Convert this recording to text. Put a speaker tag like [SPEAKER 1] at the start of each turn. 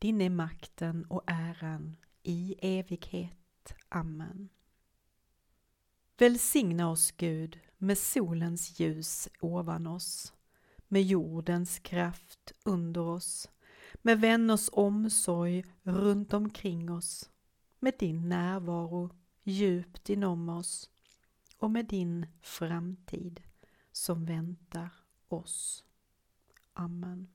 [SPEAKER 1] din är makten och äran i evighet. Amen. Välsigna oss Gud med solens ljus ovan oss, med jordens kraft under oss, med vänners omsorg runt omkring oss, med din närvaro djupt inom oss och med din framtid som väntar oss. Amen.